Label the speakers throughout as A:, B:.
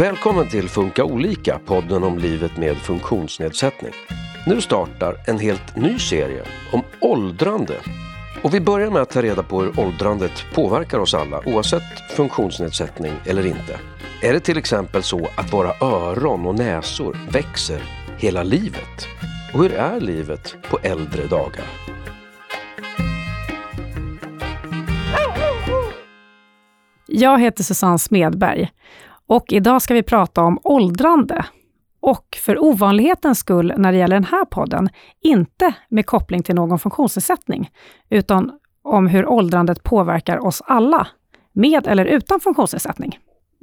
A: Välkommen till Funka olika, podden om livet med funktionsnedsättning. Nu startar en helt ny serie om åldrande. Och vi börjar med att ta reda på hur åldrandet påverkar oss alla oavsett funktionsnedsättning eller inte. Är det till exempel så att våra öron och näsor växer hela livet? Och hur är livet på äldre dagar?
B: Jag heter Susanne Smedberg och idag ska vi prata om åldrande. Och för ovanlighetens skull när det gäller den här podden, inte med koppling till någon funktionsnedsättning, utan om hur åldrandet påverkar oss alla, med eller utan funktionsnedsättning.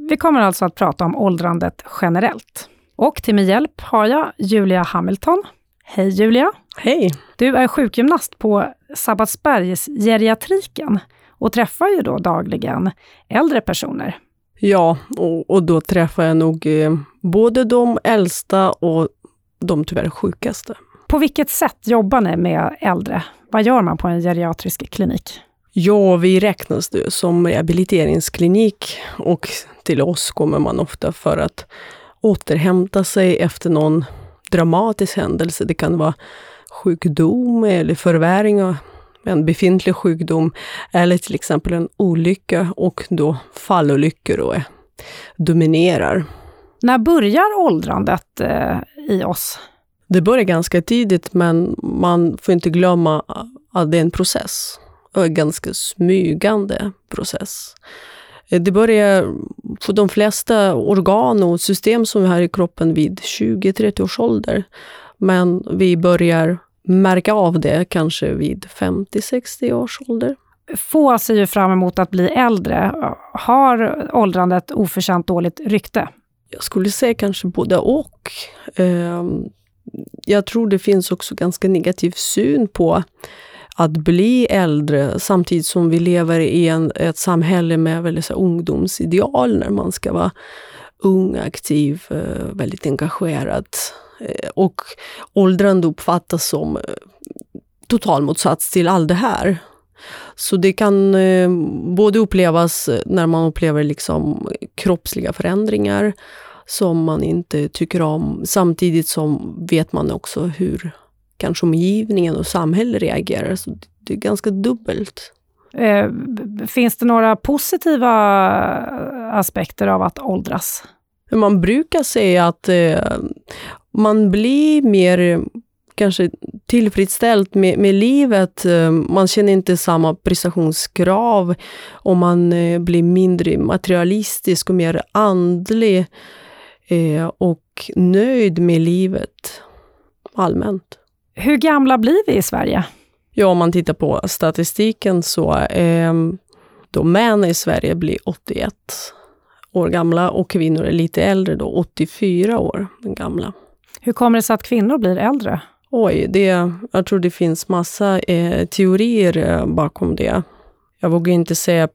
B: Vi kommer alltså att prata om åldrandet generellt. Och till min hjälp har jag Julia Hamilton. Hej Julia!
C: Hej!
B: Du är sjukgymnast på Sabbatsbergs geriatriken och träffar ju då dagligen äldre personer.
C: Ja, och, och då träffar jag nog eh, både de äldsta och de tyvärr sjukaste.
B: På vilket sätt jobbar ni med äldre? Vad gör man på en geriatrisk klinik?
C: Ja, vi räknas det som rehabiliteringsklinik och till oss kommer man ofta för att återhämta sig efter någon dramatisk händelse. Det kan vara sjukdom eller förvärring en befintlig sjukdom eller till exempel en olycka och då fallolyckor då dominerar.
B: När börjar åldrandet eh, i oss?
C: Det börjar ganska tidigt, men man får inte glömma att det är en process. En ganska smygande process. Det börjar för de flesta organ och system som vi har i kroppen vid 20-30 års ålder. Men vi börjar märka av det kanske vid 50-60 års ålder.
B: Få ser ju fram emot att bli äldre. Har åldrandet oförtjänt dåligt rykte?
C: Jag skulle säga kanske både och. Ehm, jag tror det finns också ganska negativ syn på att bli äldre samtidigt som vi lever i en, ett samhälle med väldigt så ungdomsideal när man ska vara ung, aktiv, eh, väldigt engagerad. Eh, och åldrande uppfattas som eh, total motsats till allt det här. Så det kan eh, både upplevas när man upplever liksom kroppsliga förändringar som man inte tycker om, samtidigt som vet man också hur kanske omgivningen och samhället reagerar. Så det är ganska dubbelt.
B: Eh, finns det några positiva aspekter av att åldras?
C: Man brukar säga att eh, man blir mer kanske tillfredsställd med, med livet. Eh, man känner inte samma prestationskrav och man eh, blir mindre materialistisk och mer andlig eh, och nöjd med livet allmänt.
B: Hur gamla blir vi i Sverige?
C: Ja, om man tittar på statistiken så eh, då män i Sverige blir 81 år gamla och kvinnor är lite äldre, då 84 år gamla.
B: Hur kommer det sig att kvinnor blir äldre?
C: Oj, det, jag tror det finns massa eh, teorier eh, bakom det. Jag vågar inte säga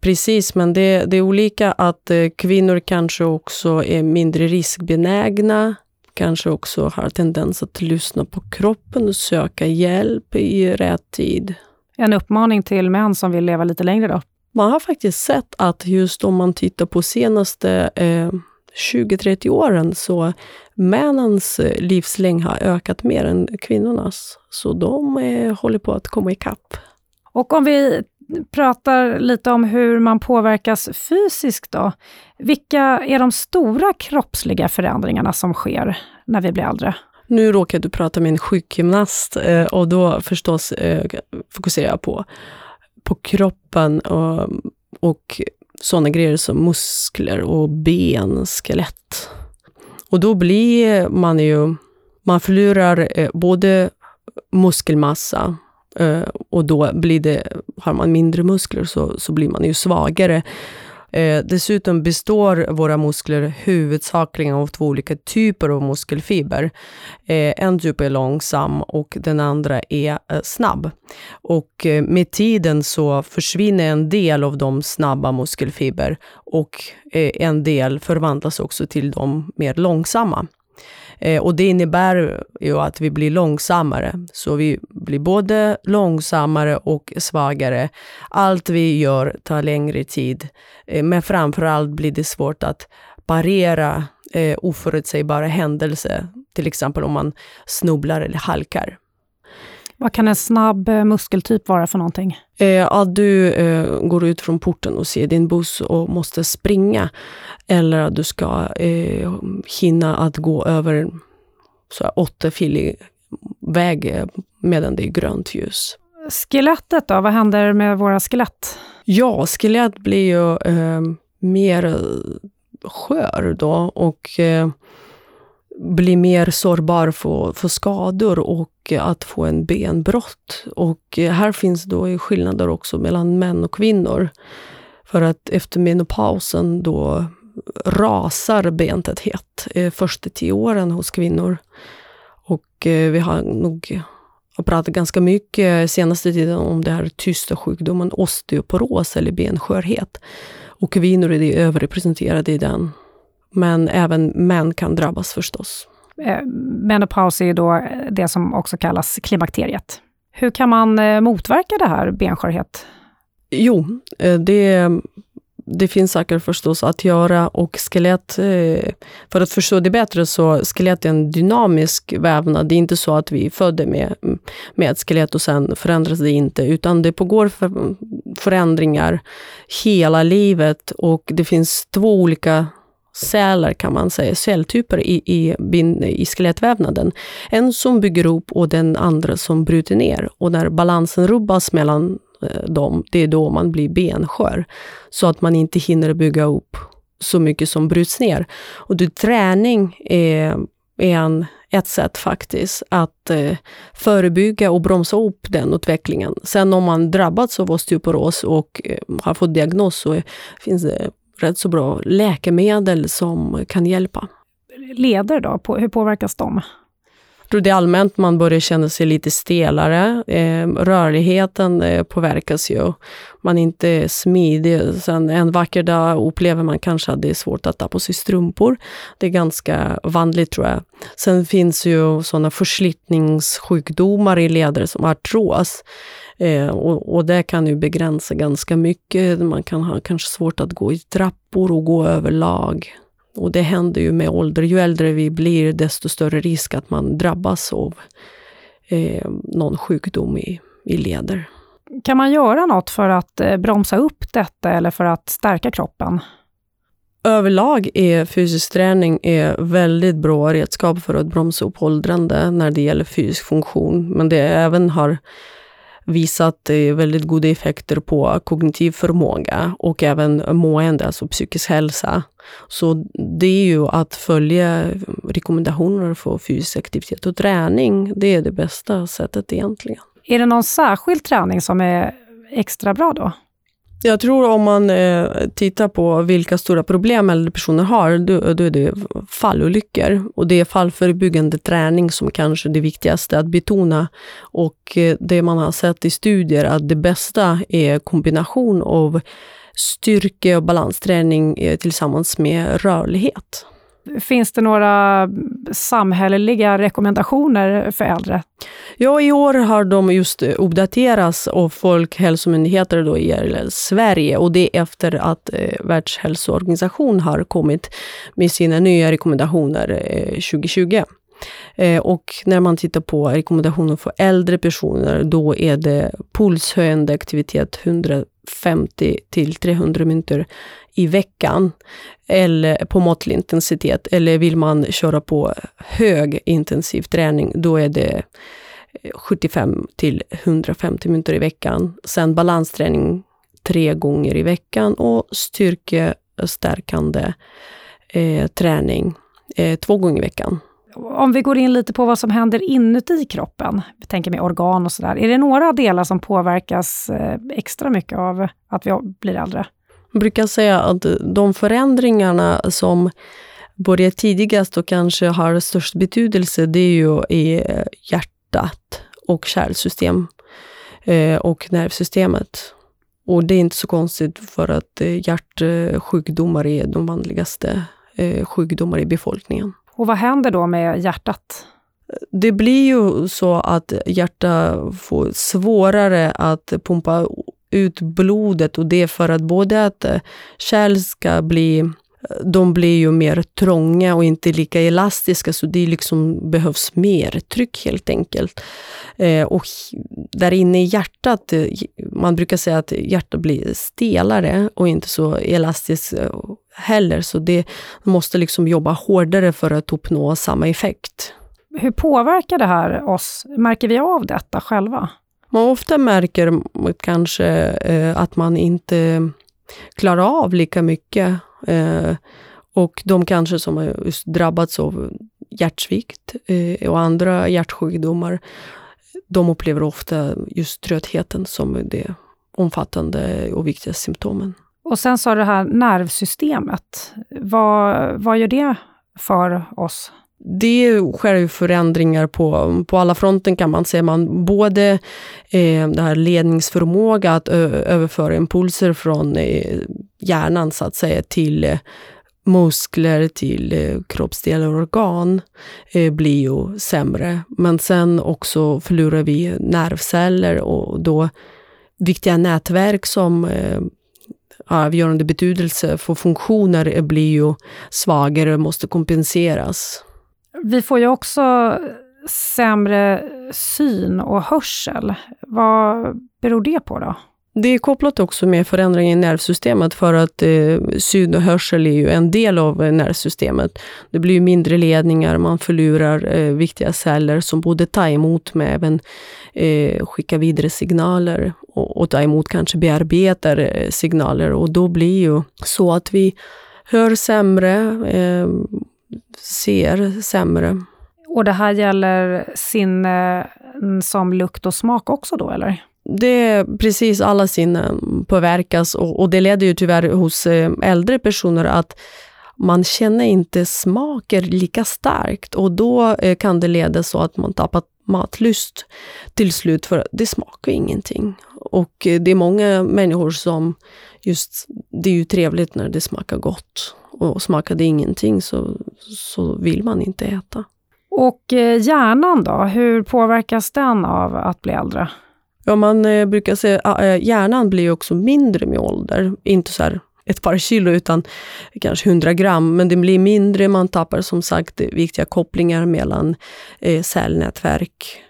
C: precis, men det, det är olika att eh, kvinnor kanske också är mindre riskbenägna, kanske också har tendens att lyssna på kroppen och söka hjälp i rätt tid.
B: En uppmaning till män som vill leva lite längre då?
C: Man har faktiskt sett att just om man tittar på senaste eh, 20-30 åren så männens eh, livslängd har ökat mer än kvinnornas. Så de eh, håller på att komma ikapp.
B: Och om vi pratar lite om hur man påverkas fysiskt då. Vilka är de stora kroppsliga förändringarna som sker när vi blir äldre?
C: Nu råkar du prata med en sjukgymnast eh, och då förstås fokuserar jag på, på kroppen och, och sådana grejer som muskler och ben, skelett. Och då blir man ju, man förlorar eh, både muskelmassa eh, och då blir det, har man mindre muskler så, så blir man ju svagare. Eh, dessutom består våra muskler huvudsakligen av två olika typer av muskelfiber. Eh, en typ är långsam och den andra är eh, snabb. Och eh, med tiden så försvinner en del av de snabba muskelfiber och eh, en del förvandlas också till de mer långsamma. Eh, och det innebär ju att vi blir långsammare. Så vi blir både långsammare och svagare. Allt vi gör tar längre tid. Eh, men framför allt blir det svårt att parera eh, oförutsägbara händelser, till exempel om man snubblar eller halkar.
B: Vad kan en snabb eh, muskeltyp vara för någonting?
C: Eh, att du eh, går ut från porten och ser din buss och måste springa. Eller att du ska eh, hinna att gå över så här, väg eh, medan det är grönt ljus.
B: Skelettet då, vad händer med våra skelett?
C: Ja, skelett blir ju eh, mer skör då och eh, blir mer sårbar för, för skador och att få en benbrott. Och eh, här finns då skillnader också mellan män och kvinnor. För att efter menopausen då rasar bentäthet eh, första tio åren hos kvinnor. Och eh, vi har nog pratat ganska mycket senaste tiden om den här tysta sjukdomen osteoporos eller benskörhet. Och kvinnor är överrepresenterade i den. Men även män kan drabbas förstås.
B: Eh, menopaus är ju då eh, det som också kallas klimakteriet. Hur kan man eh, motverka det här benskörhet?
C: Jo, det, det finns saker förstås att göra och skelett, för att förstå det bättre så skelett är en dynamisk vävnad. Det är inte så att vi är födda med, med ett skelett och sen förändras det inte, utan det pågår för, förändringar hela livet och det finns två olika celler kan man säga, celltyper i, i, i skelettvävnaden. En som bygger upp och den andra som bryter ner. Och när balansen rubbas mellan eh, dem, det är då man blir benskör. Så att man inte hinner bygga upp så mycket som bryts ner. Och det, träning är, är en, ett sätt faktiskt att eh, förebygga och bromsa upp den utvecklingen. Sen om man drabbats av osteoporos och eh, har fått diagnos så finns det rätt så bra läkemedel som kan hjälpa.
B: Leder då, hur påverkas de?
C: Jag tror det är allmänt man börjar känna sig lite stelare. Eh, rörligheten eh, påverkas ju. Man är inte smidig. Sen en vacker dag upplever man kanske att det är svårt att ta på sig strumpor. Det är ganska vanligt tror jag. Sen finns ju sådana förslitningssjukdomar i leder som artros. Eh, och, och det kan ju begränsa ganska mycket. Man kan ha kanske svårt att gå i trappor och gå överlag. Och det händer ju med ålder. Ju äldre vi blir, desto större risk att man drabbas av eh, någon sjukdom i, i leder.
B: Kan man göra något för att eh, bromsa upp detta eller för att stärka kroppen?
C: Överlag är fysisk träning är väldigt bra redskap för att bromsa upp åldrande när det gäller fysisk funktion. Men det även har visat eh, väldigt goda effekter på kognitiv förmåga och även mående, alltså psykisk hälsa. Så det är ju att följa rekommendationer för fysisk aktivitet och träning. Det är det bästa sättet egentligen.
B: Är det någon särskild träning som är extra bra då?
C: Jag tror om man eh, tittar på vilka stora problem äldre personer har, då, då är det fallolyckor. Och det är fallförebyggande träning som kanske är det viktigaste att betona. Och eh, det man har sett i studier att det bästa är kombination av styrke och balansträning eh, tillsammans med rörlighet.
B: Finns det några samhälleliga rekommendationer för äldre?
C: Ja, i år har de just uppdaterats av Folkhälsomyndigheter då i Sverige och det är efter att eh, Världshälsoorganisationen har kommit med sina nya rekommendationer eh, 2020. Eh, och när man tittar på rekommendationer för äldre personer, då är det pulshöjande aktivitet 150 till 300 minuter i veckan eller på måttlig intensitet. Eller vill man köra på hög intensiv träning, då är det eh, 75 till 150 minuter i veckan. Sen balansträning tre gånger i veckan och styrkestärkande eh, träning eh, två gånger i veckan.
B: Om vi går in lite på vad som händer inuti kroppen, vi tänker med organ och sådär. Är det några delar som påverkas eh, extra mycket av att vi blir äldre?
C: Jag brukar säga att de förändringarna som börjar tidigast och kanske har störst betydelse, det är ju i eh, hjärtat och kärlsystem eh, och nervsystemet. Och det är inte så konstigt för att hjärtsjukdomar är de vanligaste sjukdomar i befolkningen.
B: Och vad händer då med hjärtat?
C: Det blir ju så att hjärtat får svårare att pumpa ut blodet och det är för att både att eh, kärl ska bli eh, de blir ju mer trånga och inte lika elastiska, så det liksom behövs mer tryck helt enkelt. Eh, och där inne i hjärtat, eh, man brukar säga att hjärtat blir stelare och inte så elastiskt heller, så det måste liksom jobba hårdare för att uppnå samma effekt.
B: Hur påverkar det här oss? Märker vi av detta själva?
C: Man ofta märker kanske eh, att man inte klarar av lika mycket. Eh, och de kanske som har drabbats av hjärtsvikt eh, och andra hjärtsjukdomar, de upplever ofta just tröttheten som det omfattande och viktiga symptomen.
B: Och sen sa du det här nervsystemet. Vad, vad gör det för oss?
C: det sker ju förändringar på, på alla fronten kan man säga. Man, både eh, det här ledningsförmåga att överföra impulser från eh, hjärnan så att säga till eh, muskler, till eh, kroppsdelar och organ eh, blir ju sämre. Men sen också förlorar vi nervceller och då viktiga nätverk som eh, avgörande betydelse för funktioner blir ju svagare och måste kompenseras.
B: Vi får ju också sämre syn och hörsel. Vad beror det på då?
C: Det är kopplat också med förändringar i nervsystemet för att eh, syn och hörsel är ju en del av eh, nervsystemet. Det blir mindre ledningar, man förlorar eh, viktiga celler som både tar emot men även eh, skickar vidare signaler och, och tar emot kanske bearbetar eh, signaler och då blir ju så att vi hör sämre, eh, ser sämre.
B: Och det här gäller sinnen som lukt och smak också då, eller?
C: Det är precis alla sinnen påverkas och, och det leder ju tyvärr hos eh, äldre personer att man känner inte smaker lika starkt och då eh, kan det leda så att man tappar matlust till slut, för det smakar ingenting. Och eh, det är många människor som just, det är ju trevligt när det smakar gott och smakar det ingenting så, så vill man inte äta.
B: Och hjärnan då, hur påverkas den av att bli äldre?
C: Ja, man eh, brukar säga att eh, hjärnan blir också mindre med ålder. Inte så ett par kilo, utan kanske 100 gram. Men den blir mindre, man tappar som sagt viktiga kopplingar mellan eh, cellnätverk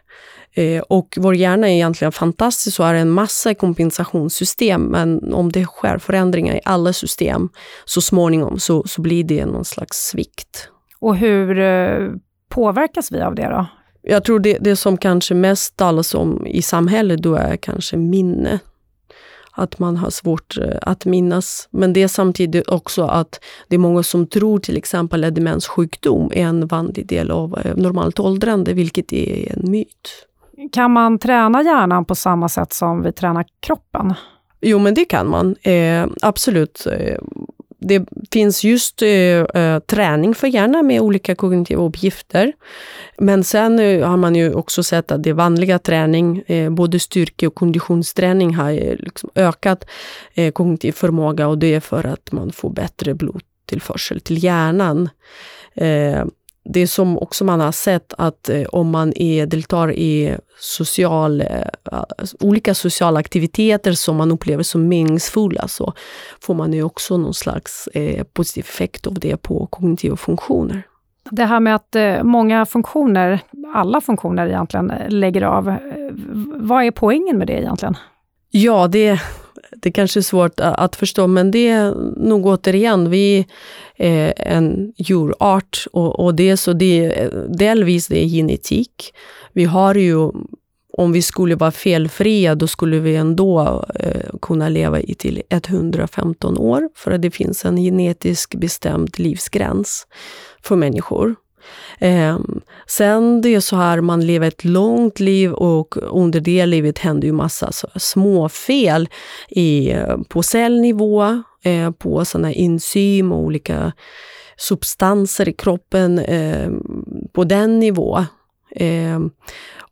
C: Eh, och vår hjärna är egentligen fantastisk och har en massa kompensationssystem, men om det sker förändringar i alla system så småningom så, så blir det någon slags svikt.
B: Och hur eh, påverkas vi av det då?
C: Jag tror det, det som kanske mest talas om i samhället då är kanske minne. Att man har svårt eh, att minnas. Men det är samtidigt också att det är många som tror till exempel att demenssjukdom är en vanlig del av normalt åldrande, vilket är en myt.
B: Kan man träna hjärnan på samma sätt som vi tränar kroppen?
C: Jo, men det kan man. Eh, absolut. Eh, det finns just eh, eh träning för hjärnan med olika kognitiva uppgifter. Men sen eh, har man ju också sett att det vanliga träning, eh, både styrke och konditionsträning har eh, liksom ökat eh, kognitiv förmåga och det är för att man får bättre blodtillförsel till hjärnan det som också man har sett att eh, om man är, deltar i social, eh, olika sociala aktiviteter som man upplever som meningsfulla så får man ju också någon slags eh, positiv effekt av det på kognitiva funktioner.
B: Det här med att eh, många funktioner, alla funktioner egentligen, lägger av. Eh, vad är poängen med det egentligen?
C: Ja, det, det kanske är svårt att förstå, men det är nog återigen, vi är en djurart och, och det är så det, delvis det är genetik. Vi har ju, om vi skulle vara felfria, då skulle vi ändå eh, kunna leva i till 115 år, för att det finns en genetisk bestämd livsgräns för människor. Eh, sen det är så här, man lever ett långt liv och under det livet händer ju massa småfel i, eh, på cellnivå, eh, på såna enzym och olika substanser i kroppen eh, på den nivån. Eh,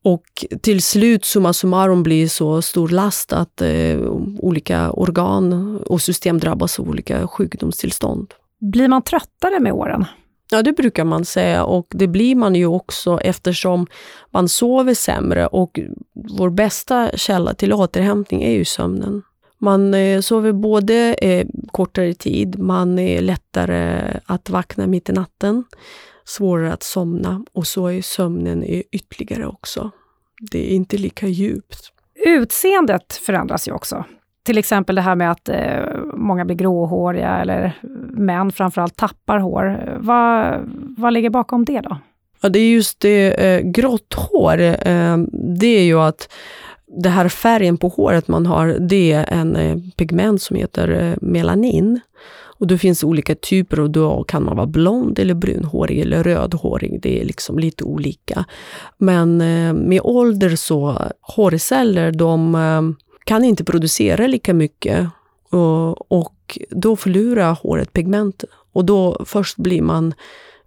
C: och till slut, summa summarum, blir så stor last att eh, olika organ och system drabbas av olika sjukdomstillstånd.
B: Blir man tröttare med åren?
C: Ja, det brukar man säga och det blir man ju också eftersom man sover sämre och vår bästa källa till återhämtning är ju sömnen. Man eh, sover både eh, kortare tid. Man är lättare att vakna mitt i natten, svårare att somna och så är sömnen ytterligare också. Det är inte lika djupt.
B: Utseendet förändras ju också. Till exempel det här med att eh, många blir gråhåriga eller män framförallt tappar hår. Vad, vad ligger bakom det då?
C: Ja, det är just det, eh, grått hår, eh, det är ju att det här färgen på håret man har, det är en eh, pigment som heter eh, melanin. Och det finns olika typer och då kan man vara blond eller brunhårig eller rödhårig. Det är liksom lite olika. Men eh, med ålder så, hårceller, de eh, kan inte producera lika mycket och, då förlorar håret pigment. Och då först blir man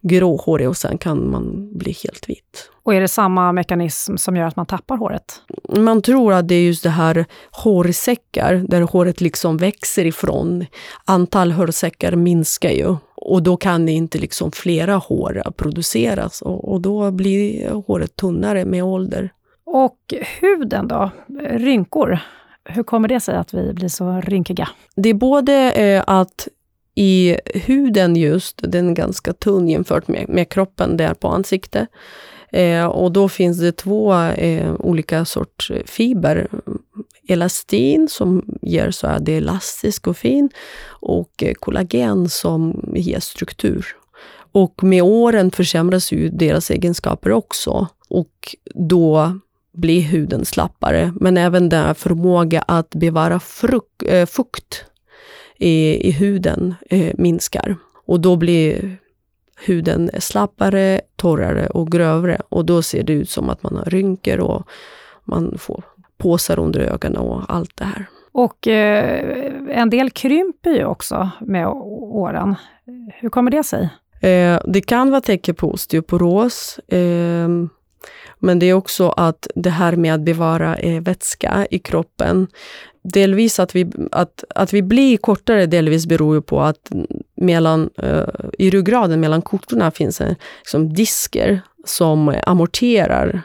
C: gråhårig och sen kan man bli helt vit.
B: Och är det samma mekanism som gör att man tappar håret?
C: Man tror att det är just det här hårsäckar, där håret liksom växer ifrån. Antal hårsäckar minskar ju och då kan inte liksom flera hår produceras och, och då blir håret tunnare med ålder.
B: Och huden då? Rynkor? Hur kommer det sig att vi blir så rynkiga?
C: Det är både eh, att i huden just, den är ganska tunn jämfört med, med kroppen där på ansiktet. Eh, och då finns det två eh, olika sorts fiber. Elastin som ger så att det är elastisk och fin och eh, kollagen som ger struktur. Och med åren försämras ju deras egenskaper också och då blir huden slappare. Men även den förmåga att bevara fruk, eh, fukt i, i huden eh, minskar. Och då blir huden slappare, torrare och grövre. Och då ser det ut som att man har rynkor och man får påsar under ögonen och allt det här.
B: Och eh, en del krymper ju också med åren. Hur kommer det sig?
C: Eh, det kan vara tecken på osteoporos. Eh, men det är också att det här med att bevara eh, vätska i kroppen, delvis att vi, att, att vi blir kortare delvis beror ju på att mellan, eh, i ryggraden mellan kotorna finns en, liksom, disker som amorterar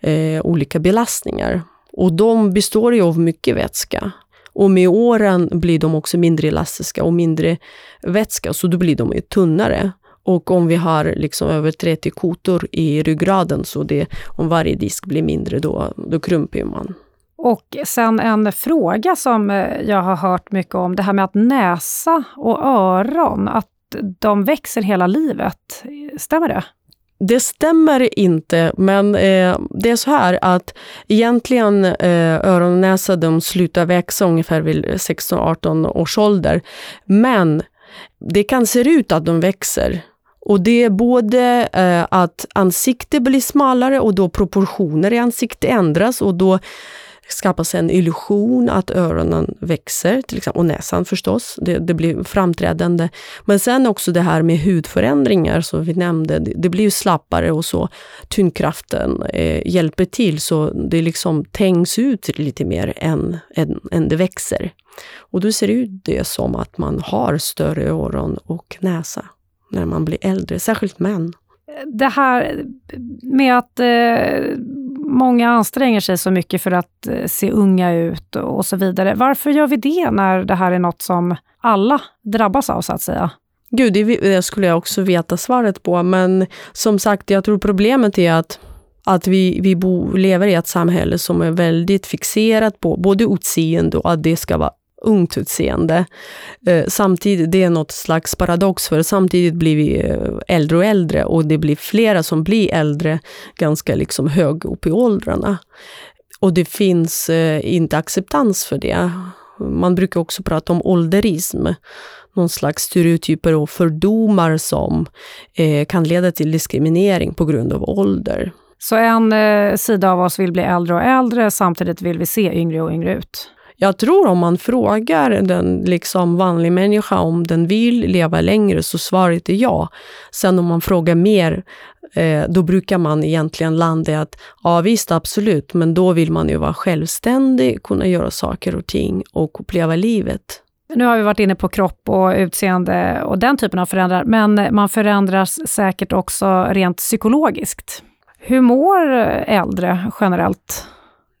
C: eh, olika belastningar. Och de består ju av mycket vätska. Och med åren blir de också mindre elastiska och mindre vätska, så då blir de ju tunnare. Och om vi har liksom över 30 kotor i ryggraden, så det, om varje disk blir mindre, då, då krymper man.
B: Och sen en fråga som eh, jag har hört mycket om, det här med att näsa och öron, att de växer hela livet. Stämmer det?
C: Det stämmer inte, men eh, det är så här att egentligen eh, öron och näsa de slutar växa ungefär vid 16-18 års ålder. Men det kan se ut att de växer. Och det är både eh, att ansiktet blir smalare och då proportioner i ansiktet ändras och då skapas en illusion att öronen växer, till exempel, och näsan förstås. Det, det, blir framträdande. Men sen också det här med hudförändringar som vi nämnde. Det, det blir ju slappare och så. Tyngdkraften eh, hjälper till så det liksom tängs ut lite mer än, än, än det växer. Och då ser det ut det som att man har större öron och näsa när man blir äldre, särskilt män.
B: Det här med att eh många anstränger sig så mycket för att eh, se unga ut och så vidare. Varför gör vi det när det här är något som alla drabbas av, så att säga?
C: Gud, det skulle jag också veta svaret på, men som sagt, jag tror problemet är att att vi, vi bo, lever i ett samhälle som är väldigt fixerat på både utseende och att det ska vara ungt utseende. Eh, samtidigt, det är något slags paradox, för samtidigt blir vi eh, äldre och äldre och det blir flera som blir äldre ganska liksom hög upp i åldrarna. Och det finns eh, inte acceptans för det. Man brukar också prata om ålderism, någon slags stereotyper och fördomar som kan leda till diskriminering på grund av ålder.
B: Så en sida av oss vill bli äldre och äldre, samtidigt vill vi se yngre och yngre ut?
C: Jag tror om man frågar den liksom vanlig människa om den vill leva längre, så svaret är ja. Sen om man frågar mer, eh, då brukar man egentligen landa i att ja visst, absolut, men då vill man ju vara självständig, kunna göra saker och ting och uppleva livet.
B: Nu har vi varit inne på kropp och utseende och den typen av förändringar, men man förändras säkert också rent psykologiskt. Hur mår äldre generellt?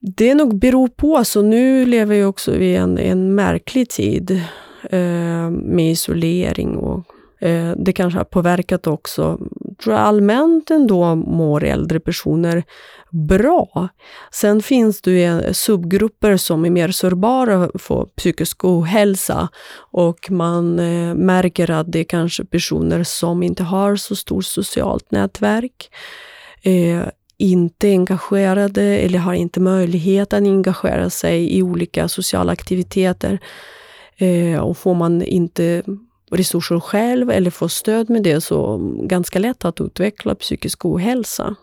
C: Det nog beror på. Så nu lever vi också i en, en märklig tid. eh, med isolering och eh, det kanske har påverkat också, tror jag allmänt ändå mår äldre personer bra. Sen finns det ju subgrupper som är mer sårbara för psykisk ohälsa och man eh, märker att det är kanske personer som inte har så stort socialt nätverk, eh, inte engagerade eller har inte möjlighet att engagera sig i olika sociala aktiviteter. Eh, och får man inte resurser själv eller får stöd med det så ganska lätt att utveckla psykisk ohälsa.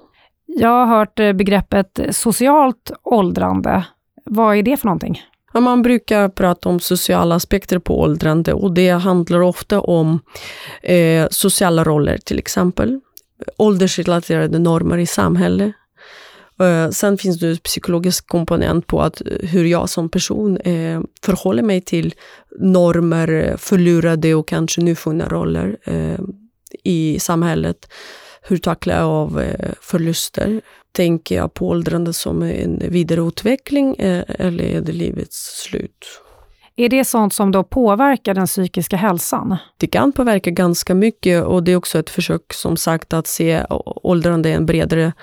B: Jag har hört eh, begreppet socialt åldrande. Vad är det för någonting?
C: Ja, man brukar prata om sociala aspekter på åldrande och det handlar ofta om eh, sociala roller till exempel. Åldersrelaterade normer i samhället. Eh, sen finns det en psykologisk komponent på att eh, hur jag som person eh, förhåller mig till normer, eh, förlorade och kanske nyfunna roller eh, i samhället. Hur tacklar jag av eh, förluster? Tänker jag på åldrande som en vidareutveckling eller är det livets slut?
B: Är det sånt som då påverkar den psykiska hälsan?
C: Det kan påverka ganska mycket och det är också ett försök som sagt att se åldrande i en bredare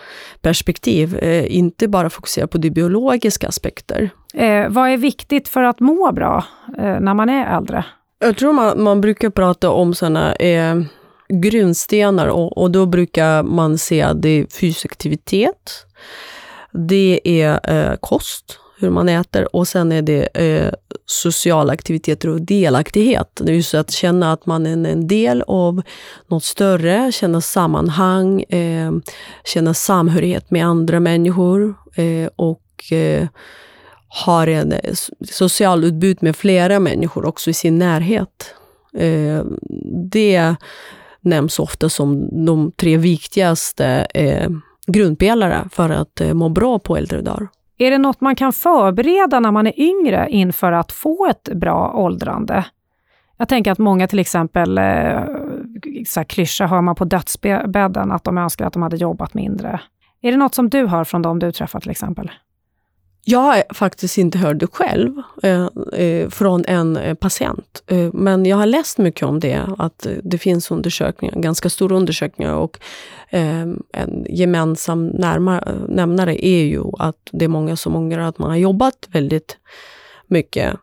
C: perspektiv. Eh, inte bara fokusera på de biologiska aspekter.
B: Eh, vad är viktigt för att må bra eh, när man är äldre?
C: Jag tror man, man brukar prata om sådana eh, grundstenar och, och, då brukar man se att det är fysisk aktivitet, det är eh, kost, hur man äter och sen är det eh, sociala aktiviteter och delaktighet. Det är ju att känna att man är en del av något större, känna sammanhang, eh, känna samhörighet med andra människor eh, och eh, har en eh, social utbud med flera människor också i sin närhet. Eh, det nämns ofta som de tre viktigaste eh, grundpelare för att eh, må bra på äldre dagar.
B: Är det något man kan förbereda när man är yngre inför att få ett bra åldrande? Jag tänker att många till exempel, eh, så här klyscha hör man på dödsbädden, att de önskar att de hade jobbat mindre. Är det något som du hör från dem du träffar till exempel?
C: Jag har faktiskt inte hört det själv eh, eh från en eh, patient. Eh, men jag har läst mycket om det, att eh, det finns undersökningar, ganska stora undersökningar och eh, en gemensam närmare, nämnare är ju att det är många som ångrar att man har jobbat väldigt mycket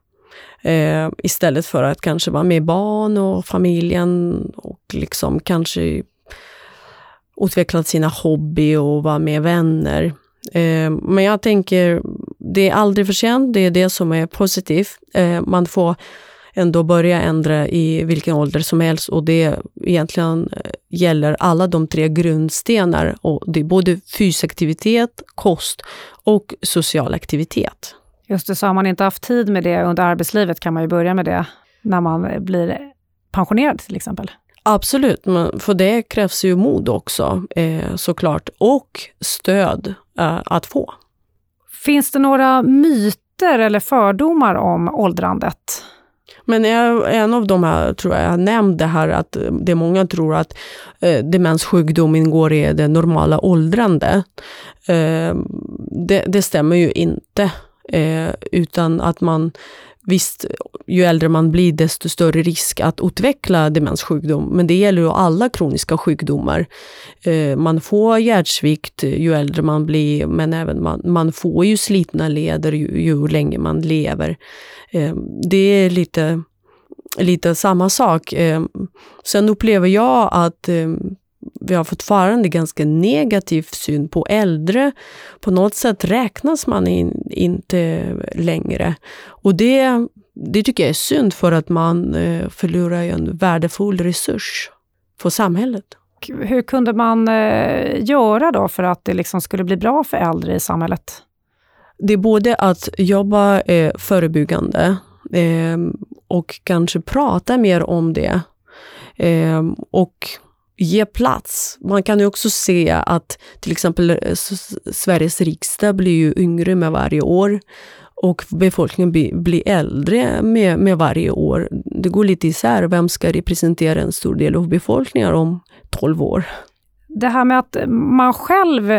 C: eh, istället för att kanske vara med barn och familjen och liksom kanske utveckla sina hobby och vara med vänner. Men jag tänker, det är aldrig för sent, det är det som är positivt. Eh, man får ändå börja ändra i vilken ålder som helst och det egentligen eh, gäller alla de tre grundstenar. Och det är både fysisk aktivitet, kost och social aktivitet.
B: Just det, så har man inte haft tid med det under arbetslivet kan man ju börja med det när man blir pensionerad till exempel.
C: Absolut, men för det krävs ju mod också eh, såklart och stöd eh, att få.
B: Finns det några myter eller fördomar om åldrandet?
C: Men en av de här, tror jag, jag nämnde här att det många tror att eh, demenssjukdom ingår i det normala åldrande. Eh, det, det, stämmer ju inte. Eh, utan att man Visst, ju äldre man blir desto större risk att utveckla demenssjukdom. Men det gäller ju alla kroniska sjukdomar. Eh, man får hjärtsvikt ju äldre man blir, men även man, man får ju slitna leder ju, ju längre man lever. Eh, det är lite, lite samma sak. Eh, sen upplever jag att vi har fortfarande ganska negativ syn på äldre. På något sätt räknas man in, inte längre. Och det, det tycker jag är synd för att man eh, förlorar en värdefull resurs för samhället.
B: Hur kunde man eh, göra då för att det liksom skulle bli bra för äldre i samhället?
C: Det är både att jobba eh, förebyggande och kanske prata mer om det. Och ge plats. Man kan ju också se att till exempel eh, Sveriges riksdag blir ju yngre med varje år och befolkningen blir, blir äldre med, med varje år. Det går lite isär, vem ska representera en stor del av befolkningen om 12 år?
B: Det här med att man själv,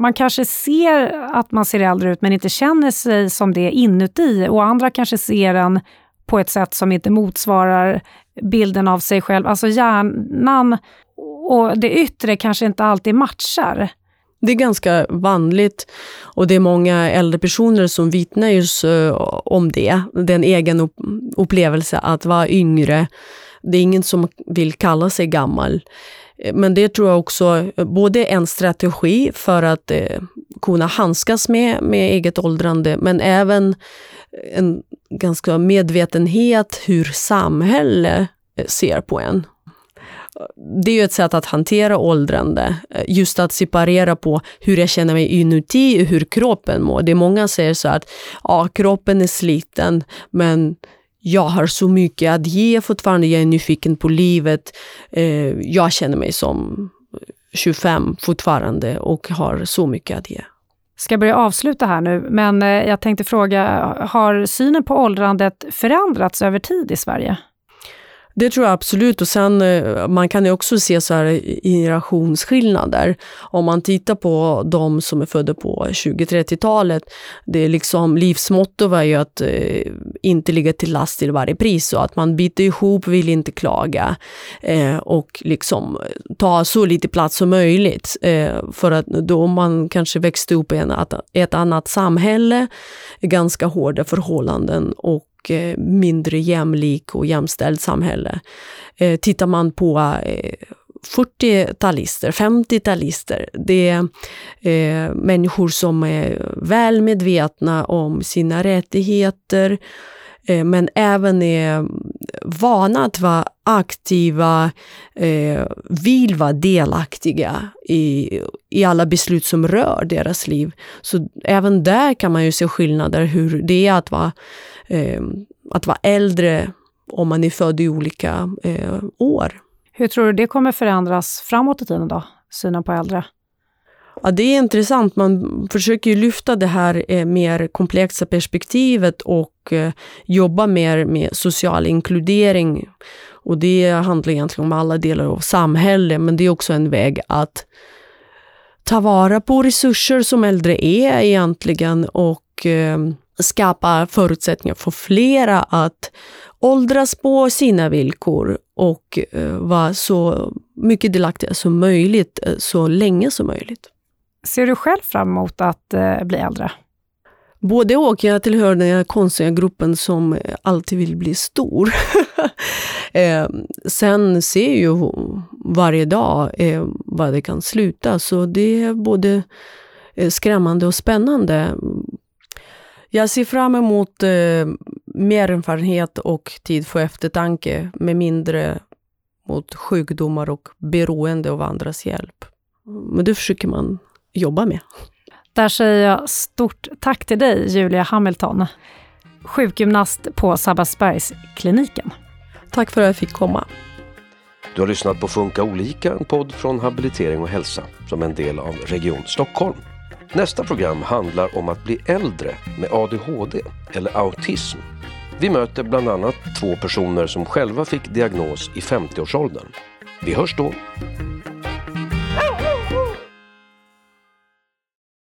B: man kanske ser att man ser äldre ut men inte känner sig som det inuti och andra kanske ser en på ett sätt som inte motsvarar bilden av sig själv. Alltså hjärnan och det yttre kanske inte alltid matchar.
C: Det är ganska vanligt och det är många äldre personer som vittnar just eh, om det. Den egen upplevelse att vara yngre. Det är ingen som vill kalla sig gammal. Eh, men det tror jag också eh, både en strategi för att kunna handskas med, med eget åldrande, men även en ganska medvetenhet hur samhället eh, ser på en. Det är ju ett sätt att hantera åldrande, eh, just att separera på hur jag känner mig inuti och hur kroppen mår. Det är många som säger så att ja, kroppen är sliten, men jag har så mycket att ge fortfarande, jag är nyfiken på livet. Eh, jag känner mig som 25 fortfarande och har så mycket att ge.
B: Ska börja avsluta här nu, men eh, jag tänkte fråga, har synen på åldrandet förändrats över tid i Sverige?
C: Det tror jag absolut. Och sen eh, man kan ju också se så här generationsskillnader. Om man tittar på de som är födda på 20-30-talet, det är liksom livsmotto var ju att eh, inte ligga till last till varje pris och att man biter ihop, vill inte klaga eh, och liksom eh, ta så lite plats som möjligt. Eh, för att då man kanske växte upp i en, ett annat samhälle, ganska hårda förhållanden och Eh, mindre jämlik och jämställt samhälle. Eh, tittar man på eh, 40-talister, 50-talister, det är eh, människor som är väl medvetna om sina rättigheter, eh, men även är vana att vara aktiva, eh, vill vara delaktiga i, i alla beslut som rör deras liv. Så även där kan man ju se skillnader hur det är att vara eh, att vara äldre om man är född i olika eh, år.
B: Hur tror du det kommer förändras framåt i tiden då, synen på äldre?
C: Ja, det är intressant. Man försöker lyfta det här eh, mer komplexa perspektivet och eh, jobba mer med social inkludering. Och det handlar egentligen om alla delar av samhället, men det är också en väg att ta vara på resurser som äldre är egentligen och eh, skapa förutsättningar för flera att åldras på sina villkor och eh, vara så mycket delaktiga som möjligt, eh, så länge som möjligt.
B: Ser du själv fram emot att eh, bli äldre?
C: Både och. Jag tillhör den här konstiga gruppen som alltid vill bli stor. eh, sen ser jag ju varje dag eh, vad det kan sluta, så det är både eh, skrämmande och spännande. Jag ser fram emot eh, mer erfarenhet och tid för eftertanke med mindre mot sjukdomar och beroende av andras hjälp. Men det försöker man jobba med.
B: Där säger jag stort tack till dig, Julia Hamilton, sjukgymnast på Sabbatsbergskliniken.
C: Tack för att jag fick komma.
A: Du har lyssnat på Funka olika, en podd från Habilitering och hälsa som en del av Region Stockholm. Nästa program handlar om att bli äldre med ADHD eller autism. Vi möter bland annat två personer som själva fick diagnos i 50-årsåldern. Vi hörs då!